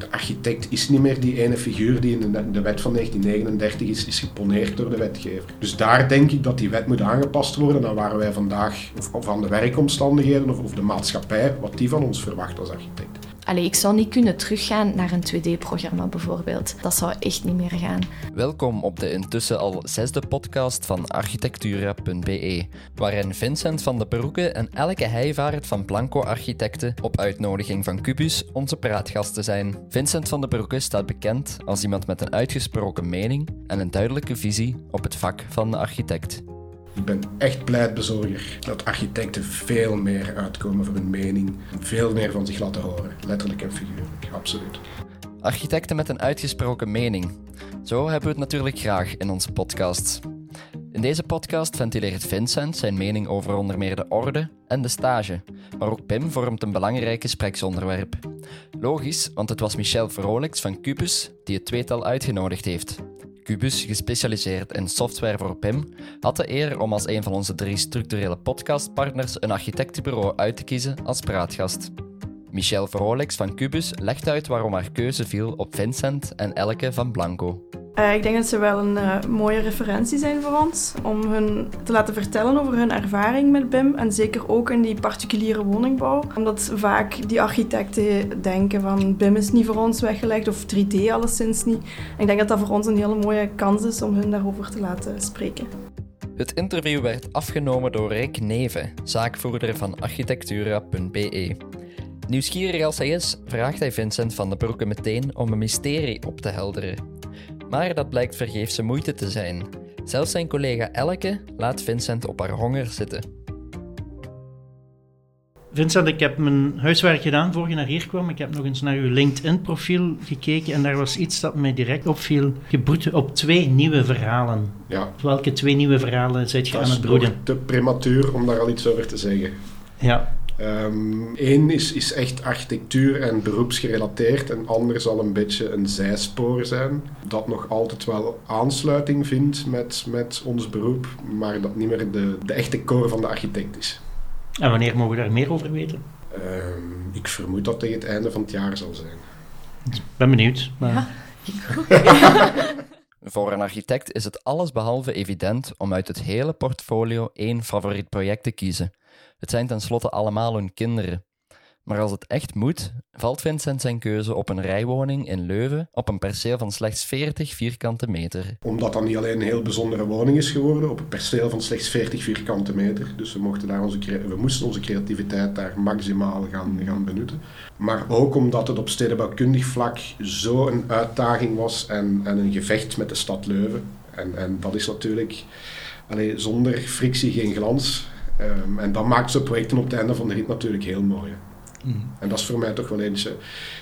De architect is niet meer die ene figuur die in de, wet van 1939 is, is geponeerd door de wetgever. Dus daar denk ik dat die wet moet aangepast worden aan waar wij vandaag, of, of de werkomstandigheden of, of de maatschappij, wat die van ons verwacht als architect. Ik zou niet kunnen teruggaan naar een 2D-programma bijvoorbeeld. Dat zou echt niet meer gaan. Welkom op de intussen al zesde podcast van architectura.be, waarin Vincent van de Broeke en Elke Heijvaart van Blanco Architecten op uitnodiging van Cubus onze praatgasten zijn. Vincent van de Broeke staat bekend als iemand met een uitgesproken mening en een duidelijke visie op het vak van de architect. Ik ben echt pleitbezorger dat architecten veel meer uitkomen voor hun mening, veel meer van zich laten horen, letterlijk en figuurlijk, absoluut. Architecten met een uitgesproken mening. Zo hebben we het natuurlijk graag in onze podcast. In deze podcast ventileert Vincent zijn mening over onder meer de orde en de stage, maar ook Pim vormt een belangrijk gespreksonderwerp. Logisch, want het was Michel Vrolijks van Cubus die het tweetal uitgenodigd heeft. Cubus, gespecialiseerd in software voor PIM, had de eer om als een van onze drie structurele podcastpartners een architectenbureau uit te kiezen als praatgast. Michel Vrolijks van Cubus legt uit waarom haar keuze viel op Vincent en Elke van Blanco. Uh, ik denk dat ze wel een uh, mooie referentie zijn voor ons om hun te laten vertellen over hun ervaring met BIM en zeker ook in die particuliere woningbouw. Omdat vaak die architecten denken van BIM is niet voor ons weggelegd of 3D alleszins niet. Ik denk dat dat voor ons een hele mooie kans is om hun daarover te laten spreken. Het interview werd afgenomen door Rick Neven, zaakvoerder van architectura.be. Nieuwsgierig als hij is, vraagt hij Vincent van den Broeke meteen om een mysterie op te helderen. Maar dat blijkt vergeefse moeite te zijn. Zelfs zijn collega Elke laat Vincent op haar honger zitten. Vincent, ik heb mijn huiswerk gedaan voor je naar hier kwam. Ik heb nog eens naar uw LinkedIn-profiel gekeken en daar was iets dat mij direct opviel. Je op twee nieuwe verhalen. Ja. Welke twee nieuwe verhalen zit je aan het broeden? Het is te prematuur om daar al iets over te zeggen. Ja. Eén ehm, is, is echt architectuur en beroepsgerelateerd en ander zal een beetje een zijspoor zijn. Dat nog altijd wel aansluiting vindt met, met ons beroep, maar dat niet meer de, de echte core van de architect is. En wanneer mogen we daar meer over weten? Um, ik vermoed dat tegen het einde van het jaar zal zijn. Ik ben benieuwd. Maar... Ja, ik ook. Voor een architect is het allesbehalve evident om uit het hele portfolio één favoriet project te kiezen. Het zijn tenslotte allemaal hun kinderen. Maar als het echt moet, valt Vincent zijn keuze op een rijwoning in Leuven op een perceel van slechts 40 vierkante meter. Omdat dat niet alleen een heel bijzondere woning is geworden, op een perceel van slechts 40 vierkante meter. Dus we, mochten daar onze, we moesten onze creativiteit daar maximaal gaan, gaan benutten. Maar ook omdat het op stedenbouwkundig vlak zo een uitdaging was en, en een gevecht met de stad Leuven. En, en dat is natuurlijk allee, zonder frictie geen glans. Um, en dat maakt zo'n projecten op het einde van de rit natuurlijk heel mooi. Mm. En dat is voor mij toch wel eens,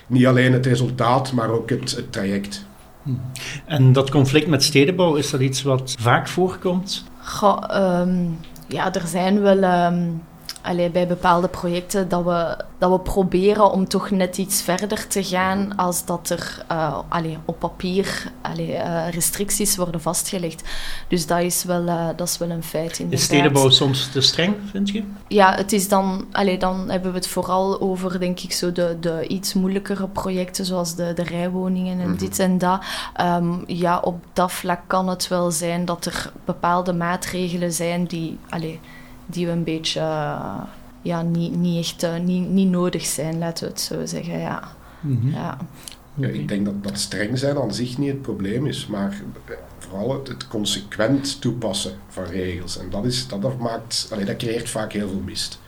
niet alleen het resultaat, maar ook het, het traject. Mm. En dat conflict met stedenbouw, is dat iets wat vaak voorkomt? Goh, um, ja, er zijn wel um, allee, bij bepaalde projecten dat we, dat we proberen om toch net iets verder te gaan als dat er uh, allee, op papier allee, uh, restricties worden vastgelegd. Dus dat is wel, uh, dat is wel een feit. Inderdaad. Is stedenbouw soms te streng, vind je? Ja, het is dan, allee, dan hebben we het vooral over, denk ik, zo de, de iets moeilijkere projecten, zoals de, de rijwoningen en mm -hmm. dit en dat. Um, ja, op dat vlak kan het wel zijn dat er bepaalde maatregelen zijn die... Allee, die we een beetje uh, ja, niet, niet echt uh, niet, niet nodig zijn, laten we het zo zeggen. Ja. Mm -hmm. ja. ja. ik denk dat, dat streng zijn aan zich niet het probleem is, maar vooral het, het consequent toepassen van regels. En dat, is, dat, dat, maakt, allee, dat creëert vaak heel veel mist.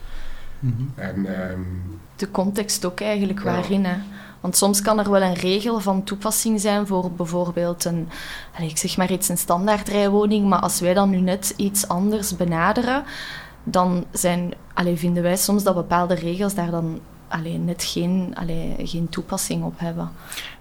Mm -hmm. en, um, de context ook eigenlijk ja. waarin. Hè. Want soms kan er wel een regel van toepassing zijn voor bijvoorbeeld een, ik zeg maar iets, een standaardrijwoning, maar als wij dan nu net iets anders benaderen, dan zijn, allee, vinden wij soms dat bepaalde regels daar dan allee, net geen, allee, geen toepassing op hebben.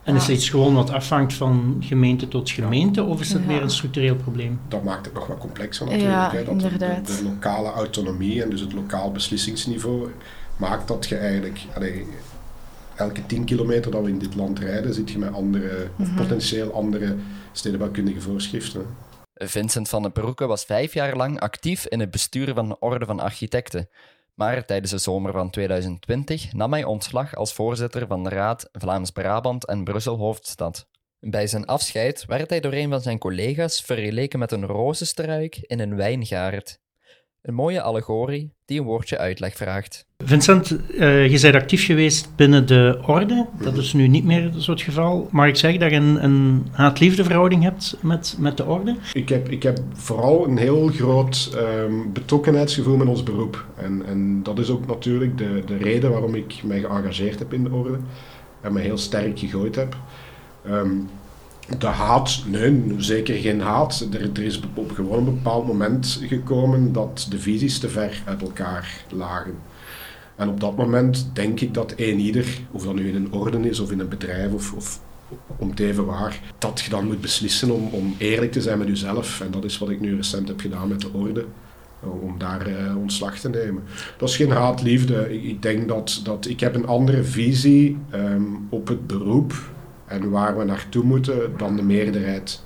En is het iets gewoon wat afhangt van gemeente tot gemeente, of is het ja. meer een structureel probleem? Dat maakt het nog wat complexer natuurlijk. Ja, hè, dat inderdaad. De, de, lokale autonomie en dus het lokaal beslissingsniveau maakt dat je eigenlijk... Allee, elke 10 kilometer dat we in dit land rijden, zit je met andere, mm -hmm. potentieel andere stedenbouwkundige voorschriften. Vincent van den Broeke was vijf jaar lang actief in het bestuur van de Orde van Architecten. Maar tijdens de zomer van 2020 nam hij ontslag als voorzitter van de Raad Vlaams-Brabant en Brussel-Hoofdstad. Bij zijn afscheid werd hij door een van zijn collega's vergeleken met een rozenstruik in een wijngaard. Een mooie allegorie die een woordje uitleg vraagt. Vincent, uh, je bent actief geweest binnen de orde. Dat is nu niet meer zo het geval. Maar ik zeg dat je een, een haat-liefde verhouding hebt met, met de orde? Ik heb, ik heb vooral een heel groot um, betrokkenheidsgevoel met ons beroep. En, en dat is ook natuurlijk de, de reden waarom ik mij geëngageerd heb in de orde. En me heel sterk gegooid heb. Um, de haat, nee, zeker geen haat. Er, er, is op gewoon een bepaald moment gekomen dat de visies te ver uit elkaar lagen. En op dat moment denk ik dat een ieder, of dat nu in een orde is of in een bedrijf of, of om het even waar, dat je dan moet beslissen om, om eerlijk te zijn met jezelf. En dat is wat ik nu recent heb gedaan met de orde om daar uh, ontslag te nemen. Dat is geen haat-liefde. Ik, ik, denk dat, dat ik heb een andere visie um, op het beroep en waar we naartoe moeten dan de meerderheid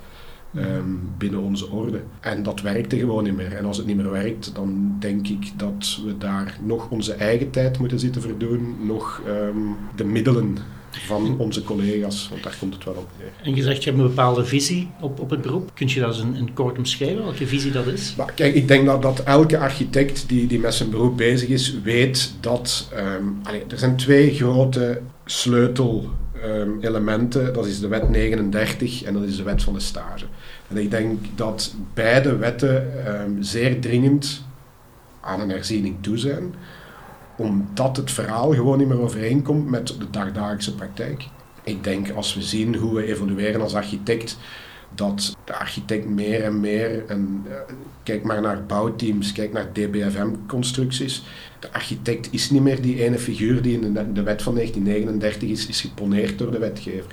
um, binnen onze orde. En dat werkte gewoon niet meer. En als het niet meer werkt, dan denk ik dat we daar nog onze eigen tijd moeten zitten verdoen, nog um, de middelen van onze collega's, want daar komt het wel op neer. En je zegt, je hebt een bepaalde visie op, op het beroep. Kun je dat eens in kort omschrijven, welke visie dat is? Maar kijk, ik denk dat, dat elke architect die, die met zijn beroep bezig is, weet dat um, allez, er zijn twee grote sleutel um, elementen. Dat is de wet 39 en dat is de wet van de stage. En ik denk dat beide wetten um, zeer dringend aan een herziening toe zijn, omdat het verhaal gewoon niet meer overeenkomt met de dagdagelijkse praktijk. Ik denk als we zien hoe we evolueren als architect, dat de architect meer en meer, en, uh, kijk maar naar bouwteams, kijk naar DBFM-constructies, de architect is niet meer die ene figuur die in de, wet van 1939 is, is geponeerd door de wetgever.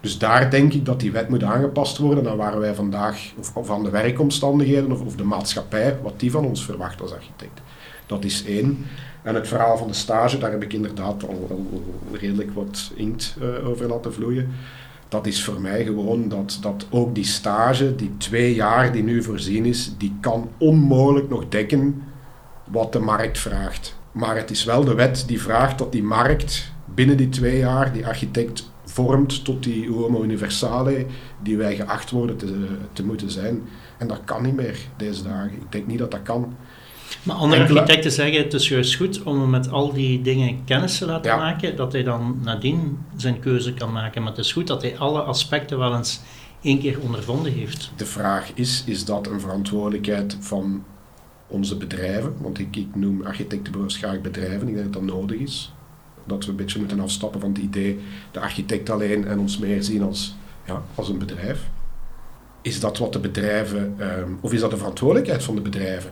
Dus daar denk ik dat die wet moet aangepast worden aan waar wij vandaag, of, aan de werkomstandigheden of, of, de maatschappij, wat die van ons verwacht als architect. Dat is één. En het verhaal van de stage, daar heb ik inderdaad al, redelijk wat inkt uh, over laten vloeien dat is voor mij gewoon dat, dat ook die stage, die twee jaar die nu voorzien is, die kan onmogelijk nog dekken wat de markt vraagt. Maar het is wel de wet die vraagt dat die markt binnen die twee jaar die architect vormt tot die homo universale die wij geacht worden te, te moeten zijn. En dat kan niet meer deze dagen. Ik denk niet dat dat kan. Maar andere architecten zeggen het is juist goed om hem met al die dingen kennis te laten maken, dat hij dan nadien zijn keuze kan maken. Maar het is goed dat hij alle aspecten wel eens één keer ondervonden heeft. De vraag is, is dat een verantwoordelijkheid van onze bedrijven? Want ik, ik noem architectenbureaus graag bedrijven, ik denk dat dat nodig is. Dat we een beetje moeten afstappen van het idee de architect alleen en ons meer zien als, ja, als een bedrijf. Is dat wat de bedrijven, um, of is dat de verantwoordelijkheid van de bedrijven?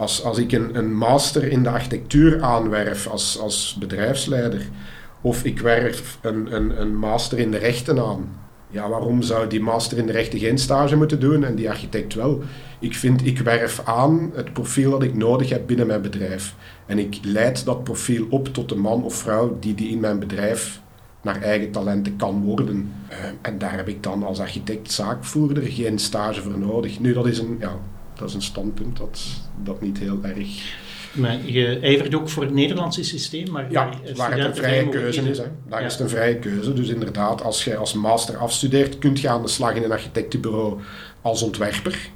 Als, als ik een, een master in de architectuur aanwerf als, als bedrijfsleider, of ik werf een, een, een master in de rechten aan, ja, waarom zou die master in de rechten geen stage moeten doen en die architect wel? Ik vind, ik werf aan het profiel dat ik nodig heb binnen mijn bedrijf. En ik leid dat profiel op tot de man of vrouw die, die in mijn bedrijf naar eigen talenten kan worden. Uh, en daar heb ik dan als architect zaakvoerder geen stage voor nodig. Nu, dat is een, ja, dat is een standpunt dat, dat niet heel erg... Maar je ijvert ook voor het Nederlandse systeem, maar ja, waar het een vrije keuze is. Hè. Daar ja. is het een vrije keuze. Dus inderdaad, als je als master afstudeert, kun je aan de slag in een architectenbureau als ontwerper.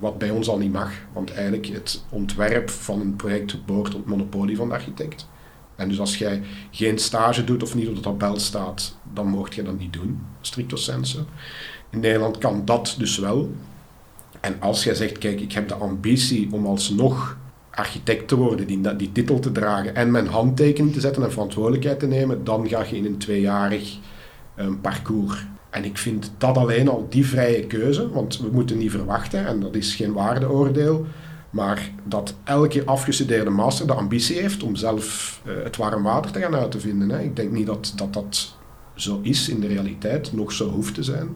Wat bij ons al niet mag, want eigenlijk het ontwerp van een project behoort het monopolie van de architect. En dus als jij geen stage doet of niet op de tabel staat, dan mocht je dat niet doen, stricto sensu. In Nederland kan dat dus wel. En als jij zegt, kijk, ik heb de ambitie om alsnog architect te worden, die, die titel te dragen en mijn handtekening te zetten en verantwoordelijkheid te nemen, dan ga je in een tweejarig um, parcours. En ik vind dat alleen al die vrije keuze, want we moeten niet verwachten, en dat is geen waardeoordeel, maar dat elke afgestudeerde master de ambitie heeft om zelf uh, het warm water te gaan uit te vinden. Hè. Ik denk niet dat, dat dat zo is in de realiteit, nog zo hoeft te zijn.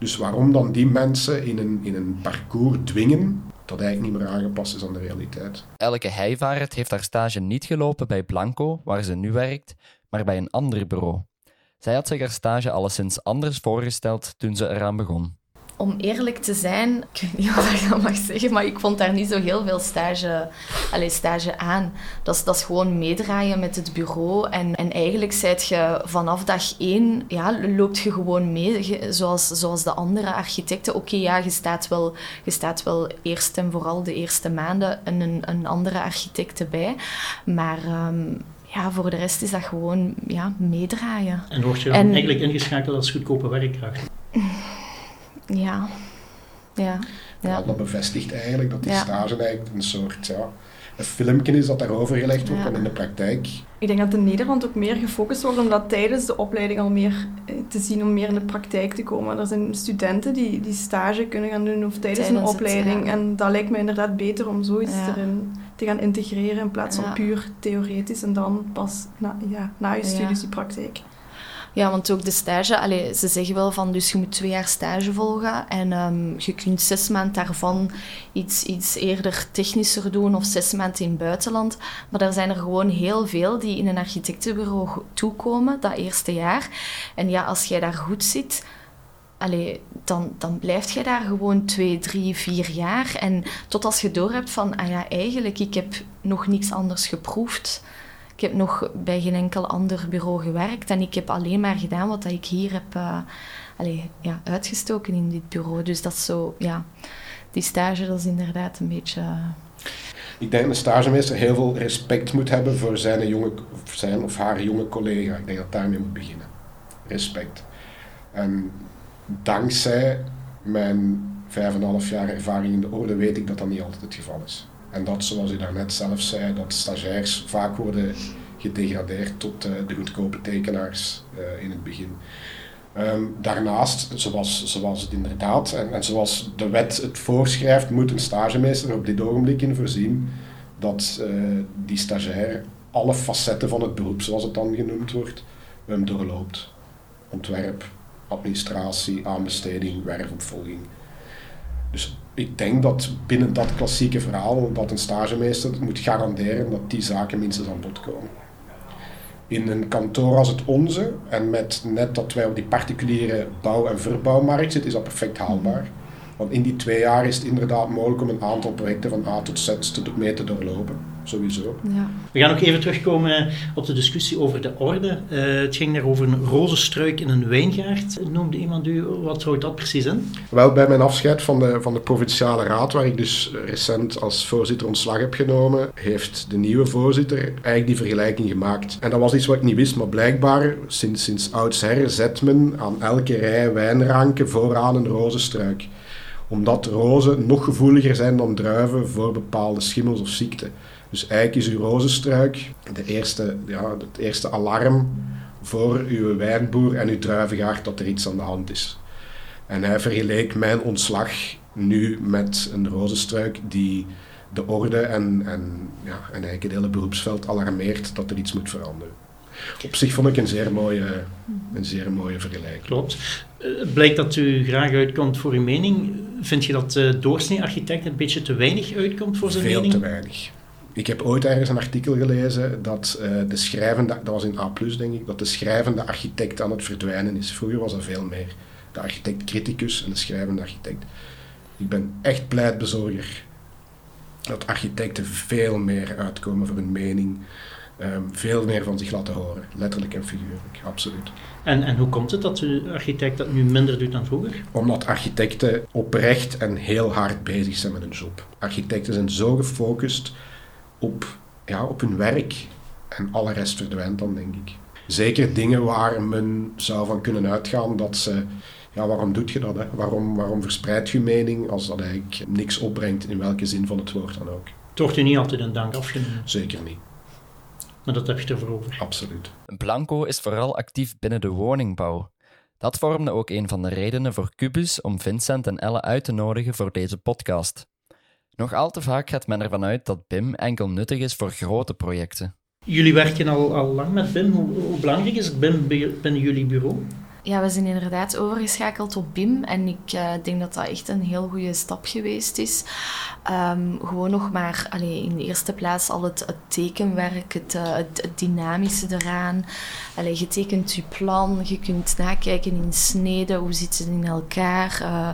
Dus waarom dan die mensen in een, in een parcours dwingen dat eigenlijk niet meer aangepast is aan de realiteit? Elke Heijvaart heeft haar stage niet gelopen bij Blanco, waar ze nu werkt, maar bij een ander bureau. Zij had zich haar stage alleszins anders voorgesteld toen ze eraan begon. Om eerlijk te zijn, ik weet niet wat ik dat mag zeggen, maar ik vond daar niet zo heel veel stage, allez, stage aan. Dat is, dat is gewoon meedraaien met het bureau. En, en eigenlijk zijt je vanaf dag één, ja, loopt je gewoon mee, zoals, zoals de andere architecten. Oké, ja, je staat, wel, je staat wel eerst en vooral de eerste maanden een, een andere architect erbij. Maar... Ehm, ja, voor de rest is dat gewoon ja, meedraaien. En word je dan eigenlijk ingeschakeld als goedkope werkkracht? Ja. Ja. ja. dat bevestigt eigenlijk dat die stage eigenlijk een soort ja, een filmpje is dat daarover gelegd wordt en in de praktijk. Ik denk dat in Nederland ook meer gefocust wordt om dat tijdens de opleiding al meer eh, te zien, om meer in de praktijk te komen. Er zijn studenten die, die stage kunnen gaan doen of tijdens, een opleiding. En dat lijkt me inderdaad beter om zoiets erin te gaan integreren in plaats van puur theoretisch en dan pas na, ja, na je studies die praktijk. Ja, want ook de stage, allez, ze zeggen wel van dus je moet twee jaar stage volgen en um, je kunt zes maanden daarvan iets, iets eerder technischer doen of zes maanden in het buitenland. Maar er zijn er gewoon heel veel die in een architectenbureau toekomen dat eerste jaar. En ja, als jij daar goed zit, allee, dan, dan blijf je daar gewoon twee, drie, vier jaar. En tot als je door hebt van, ah ja, eigenlijk, ik heb nog niks anders geproefd. Ik heb nog bij geen enkel ander bureau gewerkt en ik heb alleen maar gedaan wat ik hier heb uh, allee, ja, uitgestoken in dit bureau. Dus dat is zo, ja, die stage, dat is inderdaad een beetje... Eh, ik denk dat een stagemeester heel veel respect moet hebben voor zijn, jonge, zijn of haar jonge collega. Ik denk dat daarmee moet beginnen. Respect. En dankzij mijn vijf en half jaar ervaring in de orde weet ik dat dat niet altijd het geval is. En dat, zoals u daarnet zelf zei, dat stagiairs vaak worden gedegradeerd tot uh, de goedkope tekenaars uh, in het begin. Um, daarnaast, zoals, zoals het inderdaad, en, en, zoals de wet het voorschrijft, moet een stagemeester op dit ogenblik in voorzien dat uh, die stagiair alle facetten van het beroep, zoals het dan genoemd wordt, um, doorloopt. Ontwerp, administratie, aanbesteding, werfopvolging. Dus ik denk dat binnen dat klassieke verhaal dat een stagemeester moet garanderen dat die zaken minstens aan bod komen. In een kantoor als het onze, en met net dat wij op die particuliere bouw- en verbouwmarkt zitten, is dat perfect haalbaar. Want in die twee jaar is het inderdaad mogelijk om een aantal projecten van A tot Z mee te doorlopen. Sowieso. Ja. We gaan nog even terugkomen op de discussie over de orde. Uh, het ging daar over een rozenstruik in een wijngaard. Noemde iemand u, wat houdt dat precies in? Wel, bij mijn afscheid van de, van de Provinciale Raad, waar ik dus recent als voorzitter ontslag heb genomen, heeft de nieuwe voorzitter eigenlijk die vergelijking gemaakt. En dat was iets wat ik niet wist, maar blijkbaar sinds, sinds oudsher zet men aan elke rij wijnranken vooraan een rozenstruik omdat rozen nog gevoeliger zijn dan druiven voor bepaalde schimmels of ziekten. Dus eigenlijk is uw rozenstruik de eerste, ja, het eerste alarm voor uw wijnboer en uw druivengaard dat er iets aan de hand is. En hij vergeleek mijn ontslag nu met een rozenstruik die de orde en, en, ja, en eigenlijk het hele beroepsveld alarmeert dat er iets moet veranderen. Op zich vond ik een zeer mooie, een zeer mooie vergelijking. Klopt. Eh, blijkt dat u graag uitkomt voor uw mening. Vind je dat de doorsnee architect een beetje te weinig uitkomt voor zijn mening? Veel te weinig. Ik heb ooit ergens een artikel gelezen dat uh, de schrijvende, dat was in A+, denk ik, dat de schrijvende architect aan het verdwijnen is. Vroeger was er veel meer. De architect-criticus en de schrijvende architect. Ik ben echt pleitbezorger dat architecten veel meer uitkomen voor hun mening, um, veel meer van zich laten horen, letterlijk en figuurlijk, absoluut. En, en hoe komt het dat de architect dat nu minder doet dan vroeger? Omdat architecten oprecht en heel hard bezig zijn met hun job. Architecten zijn zo gefocust op, ja, op hun werk en alle rest verdwijnt dan, denk ik. Zeker dingen waar men zou van kunnen uitgaan dat ze ja, waarom doet je dat? Hè? Waarom, waarom verspreid je mening als dat eigenlijk niks opbrengt in welke zin van het woord dan ook? Het wordt je niet altijd een dank afgenomen. Zeker niet. Maar dat heb je ervoor over. Absoluut. Blanco is vooral actief binnen de woningbouw. Dat vormde ook een van de redenen voor Cubus om Vincent en Elle uit te nodigen voor deze podcast. Nog al te vaak gaat men ervan uit dat BIM enkel nuttig is voor grote projecten. Jullie werken al, al lang met BIM. Hoe, hoe belangrijk is BIM binnen jullie bureau? Ja, we zijn inderdaad overgeschakeld op BIM en ik uh, denk dat dat echt een heel goede stap geweest is. Um, gewoon nog maar allee, in de eerste plaats al het, het tekenwerk, het, uh, het, het, dynamische eraan. Allee, je tekent je plan, je kunt nakijken in sneden, hoe zitten ze in elkaar, uh,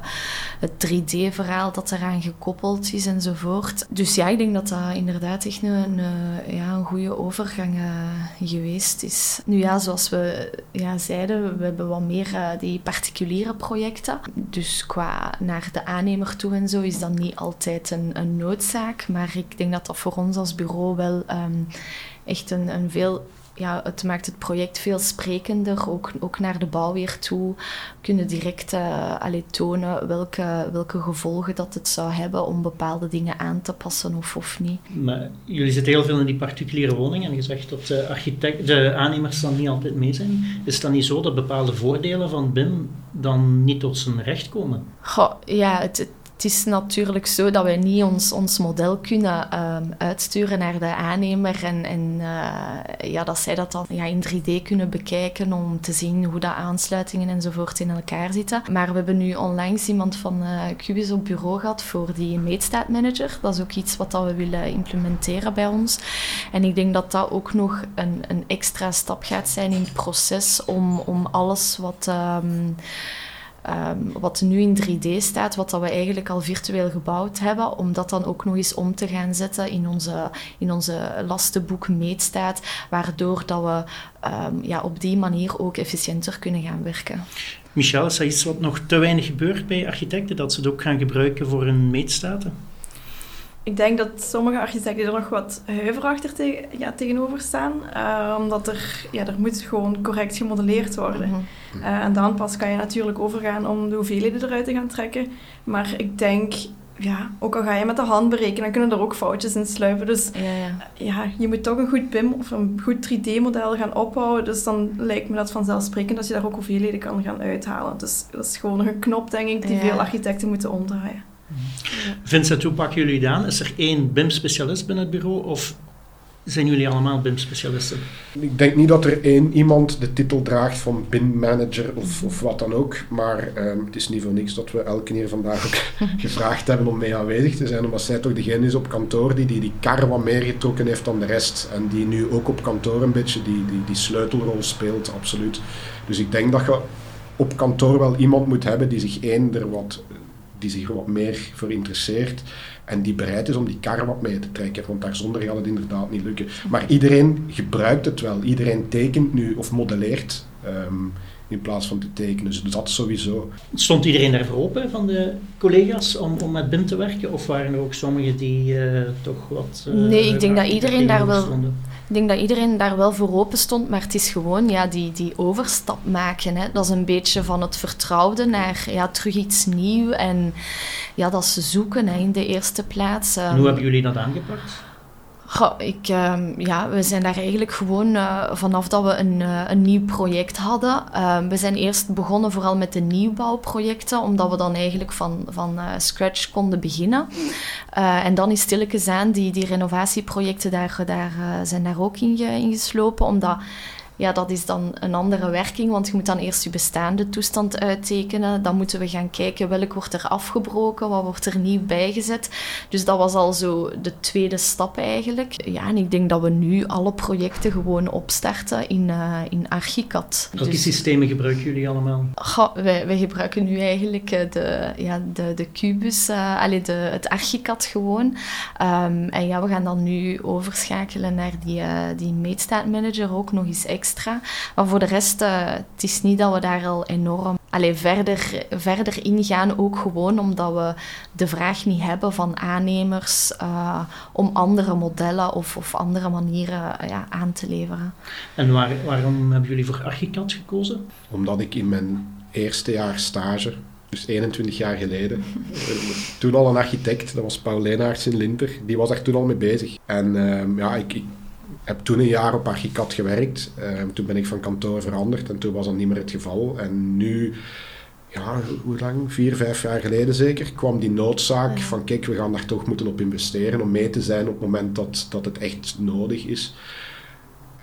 het 3D-verhaal dat eraan gekoppeld is enzovoort. Dus ja, ik denk dat dat inderdaad echt een, een, ja, een goede overgang geweest is. Nu ja, zoals we ja, zeiden, we hebben meer uh, die particuliere projecten. Dus qua naar de aannemer toe en zo is dat niet altijd een, een noodzaak. Maar ik denk dat dat voor ons als bureau wel um, echt een, een veel ja, het maakt het project veel sprekender, ook, ook naar de bouwweer toe. kunnen direct uh, allee, tonen welke, welke gevolgen dat het zou hebben om bepaalde dingen aan te passen of, of niet. Maar jullie zitten heel veel in die particuliere woningen en je zegt dat de, architect, de aannemers dan niet altijd mee zijn. Is het dan niet zo dat bepaalde voordelen van BIM dan niet tot zijn recht komen? Goh, ja, het het is natuurlijk zo dat wij niet ons, ons model kunnen um, uitsturen naar de aannemer en, uh, ja, dat zij dat dan ja, in 3D kunnen bekijken om te zien hoe de aansluitingen enzovoort in elkaar zitten. Maar we hebben nu onlangs iemand van uh, Cubis op bureau gehad voor die meetstaatmanager. Dat is ook iets wat dat we willen implementeren bij ons. En ik denk dat dat ook nog een, een extra stap gaat zijn in het proces om, om alles wat... Um, um, wat nu in 3D staat, wat dat we eigenlijk al virtueel gebouwd hebben, om dat dan ook nog eens om te gaan zetten in onze, in onze lastenboek meetstaat, waardoor dat we um, ja, op die manier ook efficiënter kunnen gaan werken. Michel, is dat iets wat nog te weinig gebeurt bij architecten, dat ze het ook gaan gebruiken voor hun meetstaten? Ik denk dat sommige architecten er nog wat huiverachtig te ja, tegenover staan. Uh, omdat er, ja, er moet gewoon correct gemodelleerd worden. Mm uh, en dan pas kan je natuurlijk overgaan om de hoeveelheden eruit te gaan trekken. Maar ik denk, ja, ook al ga je met de hand berekenen, dan kunnen er ook foutjes in sluipen. Dus ja, ja. ja je moet toch een goed BIM of een goed 3D-model gaan opbouwen. Dus dan lijkt me dat vanzelfsprekend dat je daar ook hoeveelheden kan gaan uithalen. Dus dat is gewoon nog een knop, denk ik, die veel architecten moeten omdraaien. Vincent, hoe pakken jullie het aan? Is er één BIM-specialist binnen het bureau of zijn jullie allemaal BIM-specialisten? Ik denk niet dat er één iemand de titel draagt van BIM-manager of, of wat dan ook. Maar um, het is niet voor niks dat we elke keer vandaag ook gevraagd hebben om mee aanwezig te zijn. Omdat zij toch degene is op kantoor die die, die kar wat meer getrokken heeft dan de rest. En die nu ook op kantoor een beetje die, die, die sleutelrol speelt, absoluut. Dus ik denk dat je op kantoor wel iemand moet hebben die zich één er wat die zich wat meer voor interesseert en die bereid is om die kar wat mee te trekken, want daarzonder gaat het inderdaad niet lukken. Maar iedereen gebruikt het wel, iedereen tekent nu of modelleert um, in plaats van te tekenen, dus dat sowieso. Stond iedereen daarvoor open van de collega's om, om met BIM te werken, of waren er ook sommigen die uh, toch wat... Uh, nee, ik denk dat iedereen daar wel... Stonden? Ik denk dat iedereen daar wel voor open stond, maar het is gewoon ja, die, die overstap maken. Hè. Dat is een beetje van het vertrouwde naar ja, terug iets nieuws en ja, dat ze zoeken hè, in de eerste plaats. En hoe hebben jullie dat aangepakt? Ik, uh, ja, we zijn daar eigenlijk gewoon uh, vanaf dat we een, uh, een nieuw project hadden. Uh, we zijn eerst begonnen vooral met de nieuwbouwprojecten, omdat we dan eigenlijk van, van scratch konden beginnen. en dan is stilletjes aan, die, die renovatieprojecten daar, daar, zijn daar ook in, in geslopen, omdat ja, dat is dan een andere werking, want je moet dan eerst je bestaande toestand uittekenen. Dan moeten we gaan kijken welk wordt er afgebroken, wat wordt er nieuw bijgezet. Dus dat was al zo de tweede stap eigenlijk. Ja, en ik denk dat we nu alle projecten gewoon opstarten in, uh, in Archicad. Welke dus, systemen gebruiken jullie allemaal? Wij, wij gebruiken nu eigenlijk eh, de, ja, de, de Cubus, uh, allee, de, het Archicad gewoon. Um, en ja, we gaan dan nu overschakelen naar die, uh, die meetstaatmanager ook nog eens extra extra. Maar voor de rest, uh, het is niet dat we daar al enorm alleen verder, verder ingaan. Ook gewoon omdat we de vraag niet hebben van aannemers uh, om andere modellen of, of andere manieren uh, ja, aan te leveren. En waar, waarom hebben jullie voor Archicad gekozen? Omdat ik in mijn eerste jaar stage dus 21 jaar geleden. toen al een architect, dat was Paul Leenaerts in Linter, die was daar toen al mee bezig. En uh, ja, ik, ik, heb toen een jaar op Archicad gewerkt. Uh, toen ben ik van kantoor veranderd en toen was dat niet meer het geval. En nu, ja, hoe lang? Vier, vijf jaar geleden zeker, kwam die noodzaak van kijk, we gaan daar toch moeten op investeren om mee te zijn op het moment dat, dat het echt nodig is.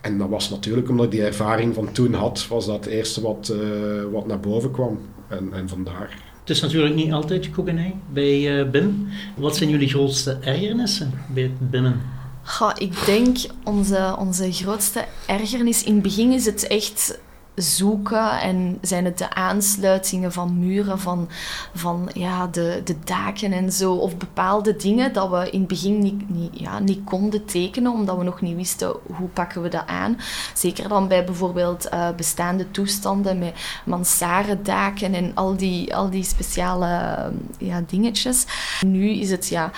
En dat was natuurlijk omdat ik die ervaring van toen had, was dat het eerste wat, uh, wat naar boven kwam. En, en vandaar. Het is natuurlijk niet altijd koekenij bij uh, BIM. Wat zijn jullie grootste ergernissen bij het BIMmen? Goh, ik denk onze, onze grootste ergernis. In het begin is het echt zoeken en zijn het de aansluitingen van muren, van, van ja, de, de daken en zo, of bepaalde dingen dat we in het begin niet, niet, ja, niet konden tekenen, omdat we nog niet wisten hoe pakken we dat aan. Zeker dan bij bijvoorbeeld uh, bestaande toestanden met mansardaken en al die, al die speciale ja, dingetjes. Nu is het ja,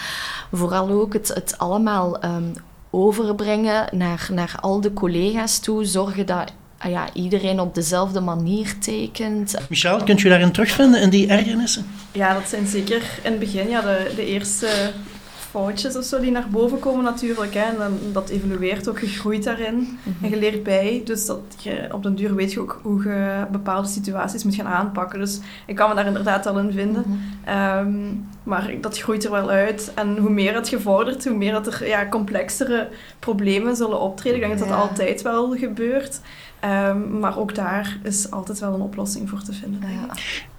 vooral ook het, het allemaal um, overbrengen naar, naar al de collega's toe, zorgen dat ja, iedereen op dezelfde manier tekent. Michel, kunt je daarin terugvinden, in die ergernissen? Ja, dat zijn zeker in het begin ja, de, de eerste foutjes of zo die naar boven komen natuurlijk. Hè. En dan, dat evolueert ook, je groeit daarin mhm. en je leert bij. Dus dat je, op den duur weet je ook hoe je bepaalde situaties moet gaan aanpakken. Dus ik kan me daar inderdaad al in vinden. Mhm. Ehm, maar dat groeit er wel uit. En hoe meer het gevorderd, hoe meer dat er ja, complexere problemen zullen optreden. Ik denk dat dat altijd wel gebeurt. Um, maar ook daar is altijd wel een oplossing voor te vinden. Ja.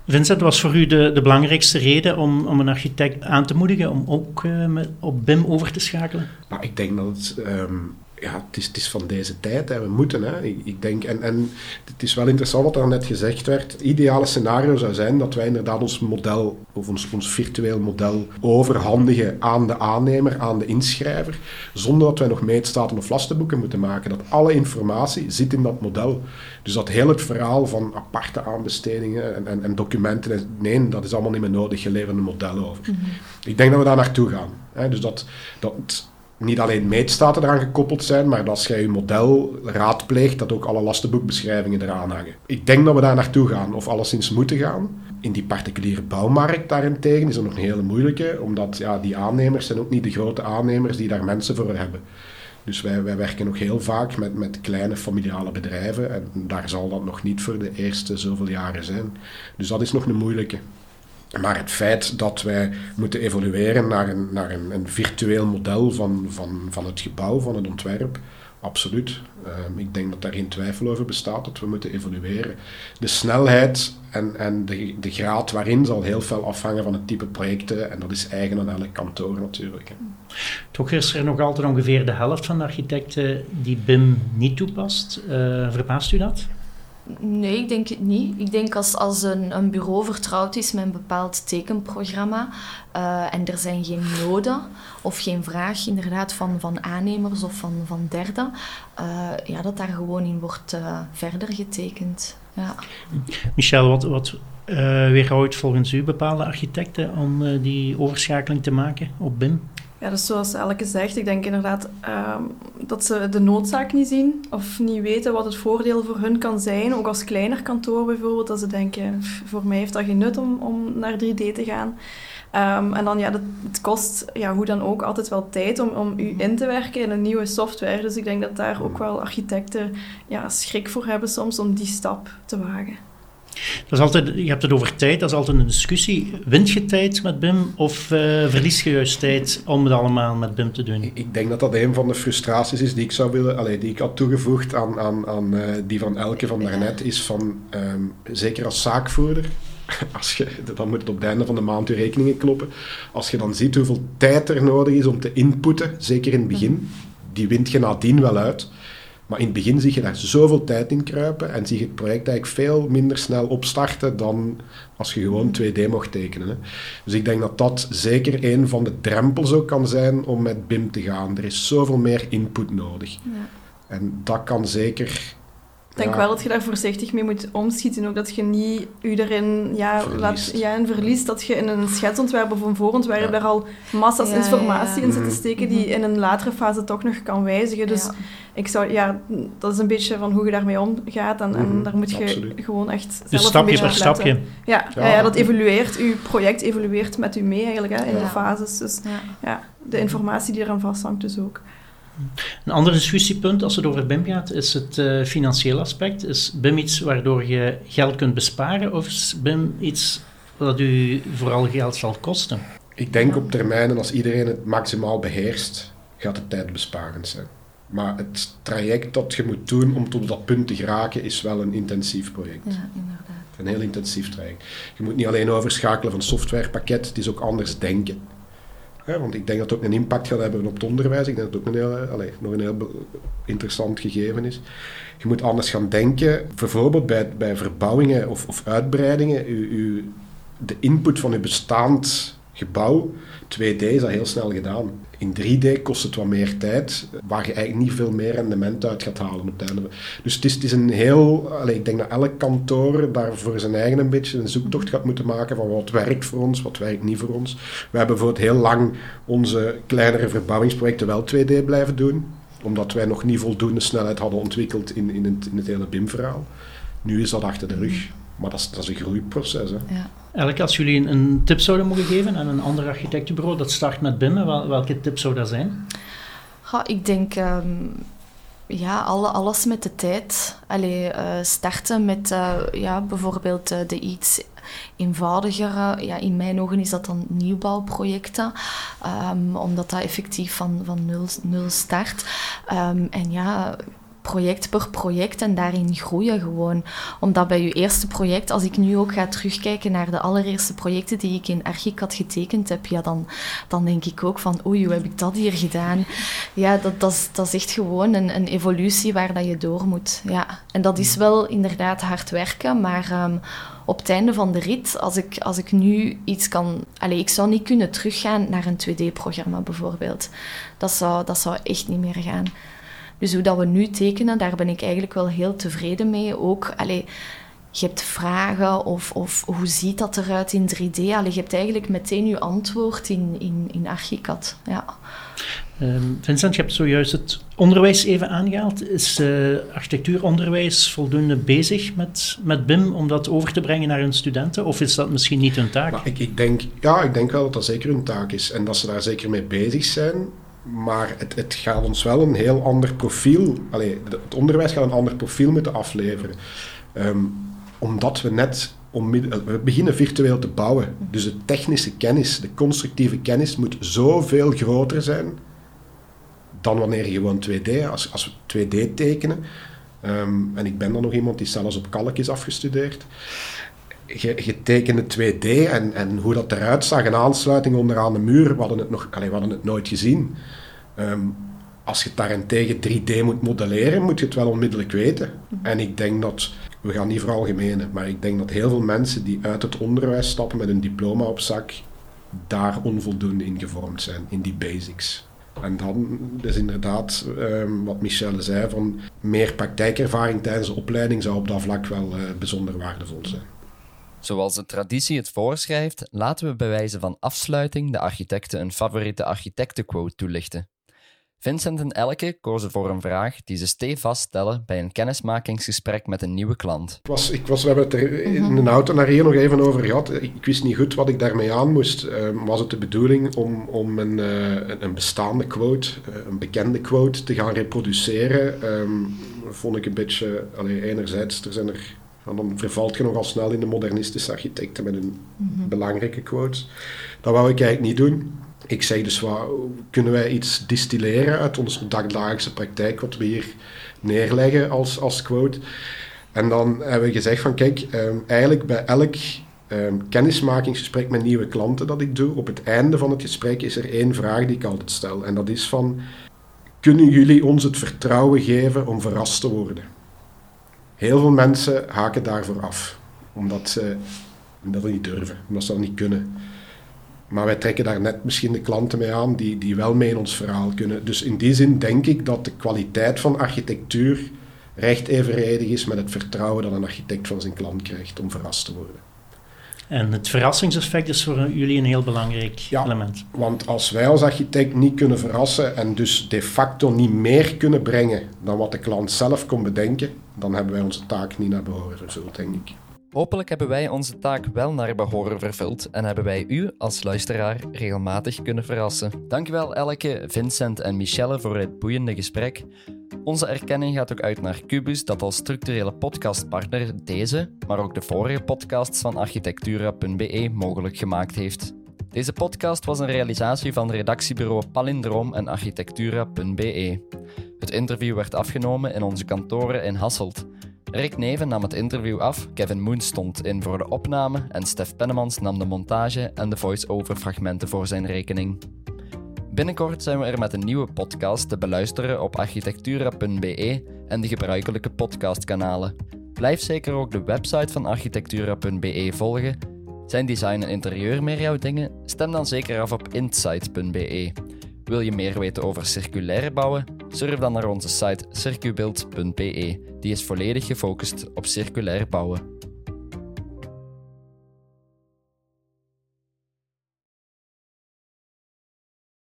Vincent, was voor u de, de belangrijkste reden om, om een architect aan te moedigen om ook met, op BIM over te schakelen? Nou, ik denk dat het um, ja, het is, het is van deze tijd. Hè. We moeten. Hè. Ik, ik, denk, en, en het is wel interessant wat er net gezegd werd. Het ideale scenario zou zijn dat wij inderdaad ons model, of ons, ons virtueel model, overhandigen aan de aannemer, aan de inschrijver, zonder dat wij nog meetstaten of lastenboeken moeten maken. Dat alle informatie zit in dat model. Dus dat heel het verhaal van aparte aanbestedingen en, en, en documenten, nee, dat is allemaal niet meer nodig. Je levert een model over. Mhm. Ik denk dat we daar naartoe gaan. Hè. Dus dat, dat niet alleen meetstaten eraan gekoppeld zijn, maar dat als jij je model raadpleegt, dat ook alle lastenboekbeschrijvingen eraan hangen. Ik denk dat we daar naartoe gaan, of alleszins moeten gaan. In die particuliere bouwmarkt daarentegen is dat nog een hele moeilijke, omdat ja, die aannemers zijn ook niet de grote aannemers die daar mensen voor hebben. Dus wij, wij werken nog heel vaak met, met kleine familiale bedrijven en daar zal dat nog niet voor de eerste zoveel jaren zijn. Dus dat is nog een moeilijke. Maar het feit dat wij moeten evolueren naar een, naar een, een virtueel model van, van, van het gebouw, van het ontwerp, absoluut. Ehm, ik denk dat daar geen twijfel over bestaat dat we moeten evolueren. De snelheid en, en de, de graad waarin zal heel veel afhangen van het type projecten en dat is eigen aan elk kantoor natuurlijk. Toch is er nog altijd ongeveer de helft van de architecten die BIM niet toepast. Uh, verbaast u dat? Nee, ik denk het niet. Ik denk als, als een, een bureau vertrouwd is met een bepaald tekenprogramma uh, en er zijn geen noden of geen vraag inderdaad van, van aannemers of van, van derden, uh, ja, dat daar gewoon in wordt uh, verder getekend. Ja. Michel, wat, wat weerhoudt volgens u bepaalde architecten om die overschakeling te maken op BIM? Ja, dus zoals Elke zegt, ik denk inderdaad um, dat ze de noodzaak niet zien of niet weten wat het voordeel voor hun kan zijn. Ook als kleiner kantoor bijvoorbeeld, dat ze denken, voor mij heeft dat geen nut om, om naar 3D te gaan. Um, en dan ja, het kost ja, hoe dan ook altijd wel tijd om, om u in te werken in een nieuwe software. Dus ik denk dat daar ook wel architecten ja, schrik voor hebben soms om die stap te wagen. Dat is altijd, je hebt het over tijd, dat is altijd een discussie. Wint je tijd met BIM of uh, verlies je juist tijd om het allemaal met BIM te doen? Ik denk dat dat een van de frustraties is die ik zou willen, allez, die ik had toegevoegd aan, aan, aan uh, die van Elke van daarnet, is van, um, zeker als zaakvoerder, als je, dan moet het op het einde van de maand je rekeningen kloppen. Als je dan ziet hoeveel tijd er nodig is om te inputten, zeker in het begin, die wint je nadien wel uit. Maar in het begin zie je daar zoveel tijd in kruipen en zie je het project eigenlijk veel minder snel opstarten dan als je gewoon 2D mocht tekenen. Hè. Dus ik denk dat dat zeker een van de drempels ook kan zijn om met BIM te gaan. Er is zoveel meer input nodig. Ja. En dat kan zeker ik denk wel dat je daar voorzichtig mee moet omschieten. Ook dat je niet u erin ja, laat, ja, in verliest. Dat je in een schetsontwerp of een voorontwerp ja. daar al massa's informatie in zit te steken die mhm. in een latere fase toch nog kan wijzigen. Dus ik zou, ja, dat is een beetje van hoe je daarmee omgaat. En, en mhm. daar moet je gewoon echt zelf dus stapje per stapje. Ja, ja. dat evolueert. Uw project evolueert met u mee eigenlijk hè, in de fases. Dus ja. de informatie die eraan vasthangt dus ook. Een ander discussiepunt als het over BIM gaat, is het uh, financiële aspect. Is BIM iets waardoor je geld kunt besparen of is BIM iets dat u vooral geld zal kosten? Ik denk op termijn, en als iedereen het maximaal beheerst, gaat het tijdbesparend zijn. Maar het traject dat je moet doen om tot dat punt te geraken is wel een intensief project. Ja, inderdaad. Een heel intensief traject. Je moet niet alleen overschakelen van softwarepakket, het is ook anders denken. Want ik denk dat het ook een impact gaat hebben op het onderwijs. Ik denk dat het ook een heel, allez, nog een heel interessant gegeven is. Je moet anders gaan denken. Bijvoorbeeld bij, bij verbouwingen of, of uitbreidingen. U, u, de input van uw bestaand gebouw 2D is dat heel snel gedaan. In 3D kost het wat meer tijd, waar je eigenlijk niet veel meer rendement uit gaat halen op het einde. Dus het is, het een heel... Allez, ik denk dat elk kantoor daar voor zijn eigen een beetje een zoektocht gaat moeten maken van wat werkt voor ons, wat werkt niet voor ons. We hebben bijvoorbeeld heel lang onze kleinere verbouwingsprojecten wel 2D blijven doen, omdat wij nog niet voldoende snelheid hadden ontwikkeld in, in, het, in het hele BIM-verhaal. Nu is dat achter de rug. Maar dat is, dat is een groeiproces. Hè. Ja. Eigenlijk, als jullie een, tip zouden mogen geven aan een ander architectenbureau dat start met BIM, welke tip zou dat zijn? Ik denk ehm, ja, alle, alles met de tijd. Allee, uh, starten met uh, ja, bijvoorbeeld uh, de iets eenvoudigere. Ja, in mijn ogen is dat dan nieuwbouwprojecten, um, omdat dat effectief van, van nul, nul start. Um, en ja, project per project en daarin groeien gewoon. Omdat bij je eerste project, als ik nu ook ga terugkijken naar de allereerste projecten die ik in Archik had getekend heb, ja, dan, dan denk ik ook van oei, hoe heb ik dat hier gedaan? Ja, dat, dat, is, dat is echt gewoon een, een evolutie waar dat je door moet. Ja. En dat is wel inderdaad hard werken, maar... Um, op het einde van de rit, als ik, als ik nu iets kan... Allez, ik zou niet kunnen teruggaan naar een 2D-programma bijvoorbeeld. Dat zou, dat zou echt niet meer gaan. Dus hoe dat we nu tekenen, daar ben ik eigenlijk wel heel tevreden mee. Ook, allee, je hebt vragen of, of hoe ziet dat eruit in 3D? Allee, je hebt eigenlijk meteen je antwoord in, in, in Archicad. Ja. Um, Vincent, je hebt zojuist het onderwijs even aangehaald. Is uh, architectuuronderwijs voldoende bezig met, met BIM om dat over te brengen naar hun studenten? Of is dat misschien niet hun taak? ik, ik, denk, ja, ik denk wel dat dat zeker hun taak is. En dat ze daar zeker mee bezig zijn. Maar het, het, gaat ons wel een heel ander profiel. Allee, het onderwijs gaat een ander profiel moeten afleveren. Ehm, omdat we net we beginnen virtueel te bouwen. Dus de technische kennis, de constructieve kennis moet zoveel groter zijn dan wanneer je gewoon 2D, als, als we 2D tekenen. Ehm, en ik ben dan nog iemand die zelfs op kalk is afgestudeerd. Je, je tekende 2D en, en hoe dat eruit zag, een aansluiting onderaan de muur, we hadden het, nog, allez, we hadden het nooit gezien. Ehm, als je daarentegen 3D moet modelleren, moet je het wel onmiddellijk weten. Mhm. En ik denk dat, we gaan niet veralgemenen, maar ik denk dat heel veel mensen die uit het onderwijs stappen met een diploma op zak, daar onvoldoende in gevormd zijn, in die basics. En dan is inderdaad um, wat Michelle zei, van meer praktijkervaring tijdens de opleiding zou op dat vlak wel uh, bijzonder waardevol zijn. Zoals de traditie het voorschrijft, laten we bij wijze van afsluiting de architecten een favoriete architectenquote toelichten. Vincent en Elke kozen voor een vraag die ze stevast stellen bij een kennismakingsgesprek met een nieuwe klant. Ik was, ik was, we hebben het er in de auto naar hier nog even over gehad. Ik, wist niet goed wat ik daarmee aan moest. Ehm, was het de bedoeling om, om een, uh, een bestaande quote, uh, een bekende quote, te gaan reproduceren? Um, vond ik een beetje... Allee, enerzijds, er zijn er dan vervalt je nogal snel in de modernistische architecten met hun mhm. belangrijke quotes. Dat wou ik eigenlijk niet doen. Ik zei dus, wat, kunnen wij iets distilleren uit onze dagdagelijkse praktijk, wat we hier neerleggen als, als quote? En dan hebben we gezegd van, kijk, um, eigenlijk bij elk um, kennismakingsgesprek met nieuwe klanten dat ik doe, op het einde van het gesprek is er één vraag die ik altijd stel. En dat is van, kunnen jullie ons het vertrouwen geven om verrast te worden? Heel veel mensen haken daarvoor af, omdat ze dat niet durven, omdat ze dat niet kunnen. Maar wij trekken daar net misschien de klanten mee aan die, die wel mee in ons verhaal kunnen. Dus in die zin denk ik dat de kwaliteit van architectuur recht evenredig is met het vertrouwen dat een architect van zijn klant krijgt om verrast te worden. En het verrassingseffect is voor jullie een heel belangrijk ja, element. Want als wij als architect niet kunnen verrassen en dus de facto niet meer kunnen brengen dan wat de klant zelf kon bedenken, dan hebben wij onze taak niet naar behoren vervuld, denk ik. Hopelijk hebben wij onze taak wel naar behoren vervuld en hebben wij u als luisteraar regelmatig kunnen verrassen. Dankjewel Elke, Vincent en Michelle voor het boeiende gesprek. Onze erkenning gaat ook uit naar Cubus, dat als structurele podcastpartner deze, maar ook de vorige podcasts van architectura.be mogelijk gemaakt heeft. Deze podcast was een realisatie van redactiebureau Palindroom en architectura.be. Het interview werd afgenomen in onze kantoren in Hasselt. Rick Neven nam het interview af, Kevin Moon stond in voor de opname en Stef Pennemans nam de montage en de voice-over fragmenten voor zijn rekening. Binnenkort zijn we er met een nieuwe podcast te beluisteren op architectura.be en de gebruikelijke podcastkanalen. Blijf zeker ook de website van architectura.be volgen. Zijn design en interieur meer jouw dingen? Stem dan zeker af op insight.be. Wil je meer weten over circulair bouwen? Surf dan naar onze site circubuild.be. Die is volledig gefocust op circulair bouwen.